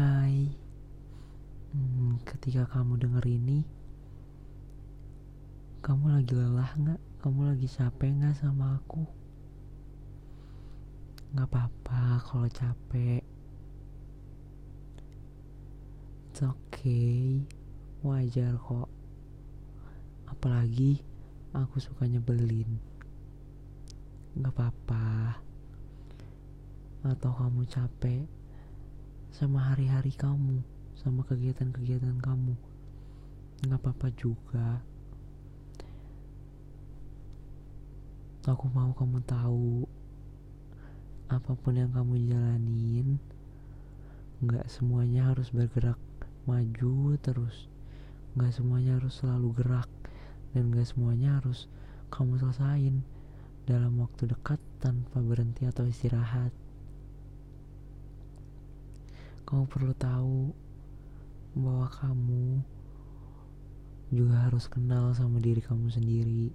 Hai, hmm, ketika kamu denger ini, kamu lagi lelah nggak? Kamu lagi capek nggak sama aku? Nggak apa-apa kalau capek. It's okay, wajar kok. Apalagi aku suka nyebelin. Nggak apa-apa. Atau kamu capek sama hari-hari kamu, sama kegiatan-kegiatan kamu. Nggak apa-apa juga. Aku mau kamu tahu, apa pun yang kamu jalanin, nggak semuanya harus bergerak maju terus. Nggak semuanya harus selalu gerak, dan nggak semuanya harus kamu selesain dalam waktu dekat tanpa berhenti atau istirahat kamu perlu tahu bahwa kamu juga harus kenal sama diri kamu sendiri.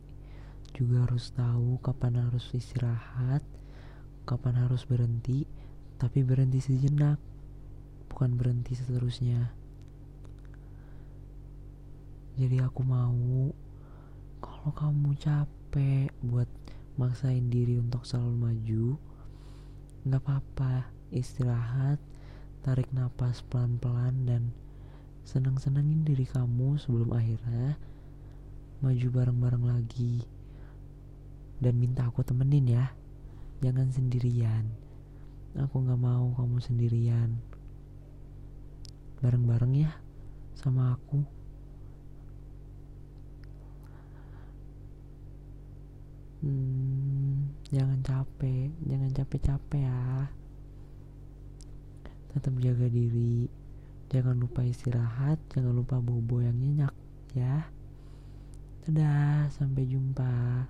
Juga harus tahu kapan harus istirahat kapan harus berhenti tapi berhenti sejenak bukan berhenti seterusnya. Jadi aku mau kalau kamu capek buat maksain diri untuk selalu maju nggak apa-apa istirahat tarik napas pelan-pelan dan senang-senangin diri kamu sebelum akhirnya maju bareng-bareng lagi. Dan minta aku temenin ya. Jangan sendirian. Aku gak mau kamu sendirian. Bareng-bareng ya sama aku. Hmm, jangan capek. Jangan capek-capek ya tetap jaga diri. Jangan lupa istirahat jangan lupa bobo yang nyenyak ya. Dadah sampai jumpa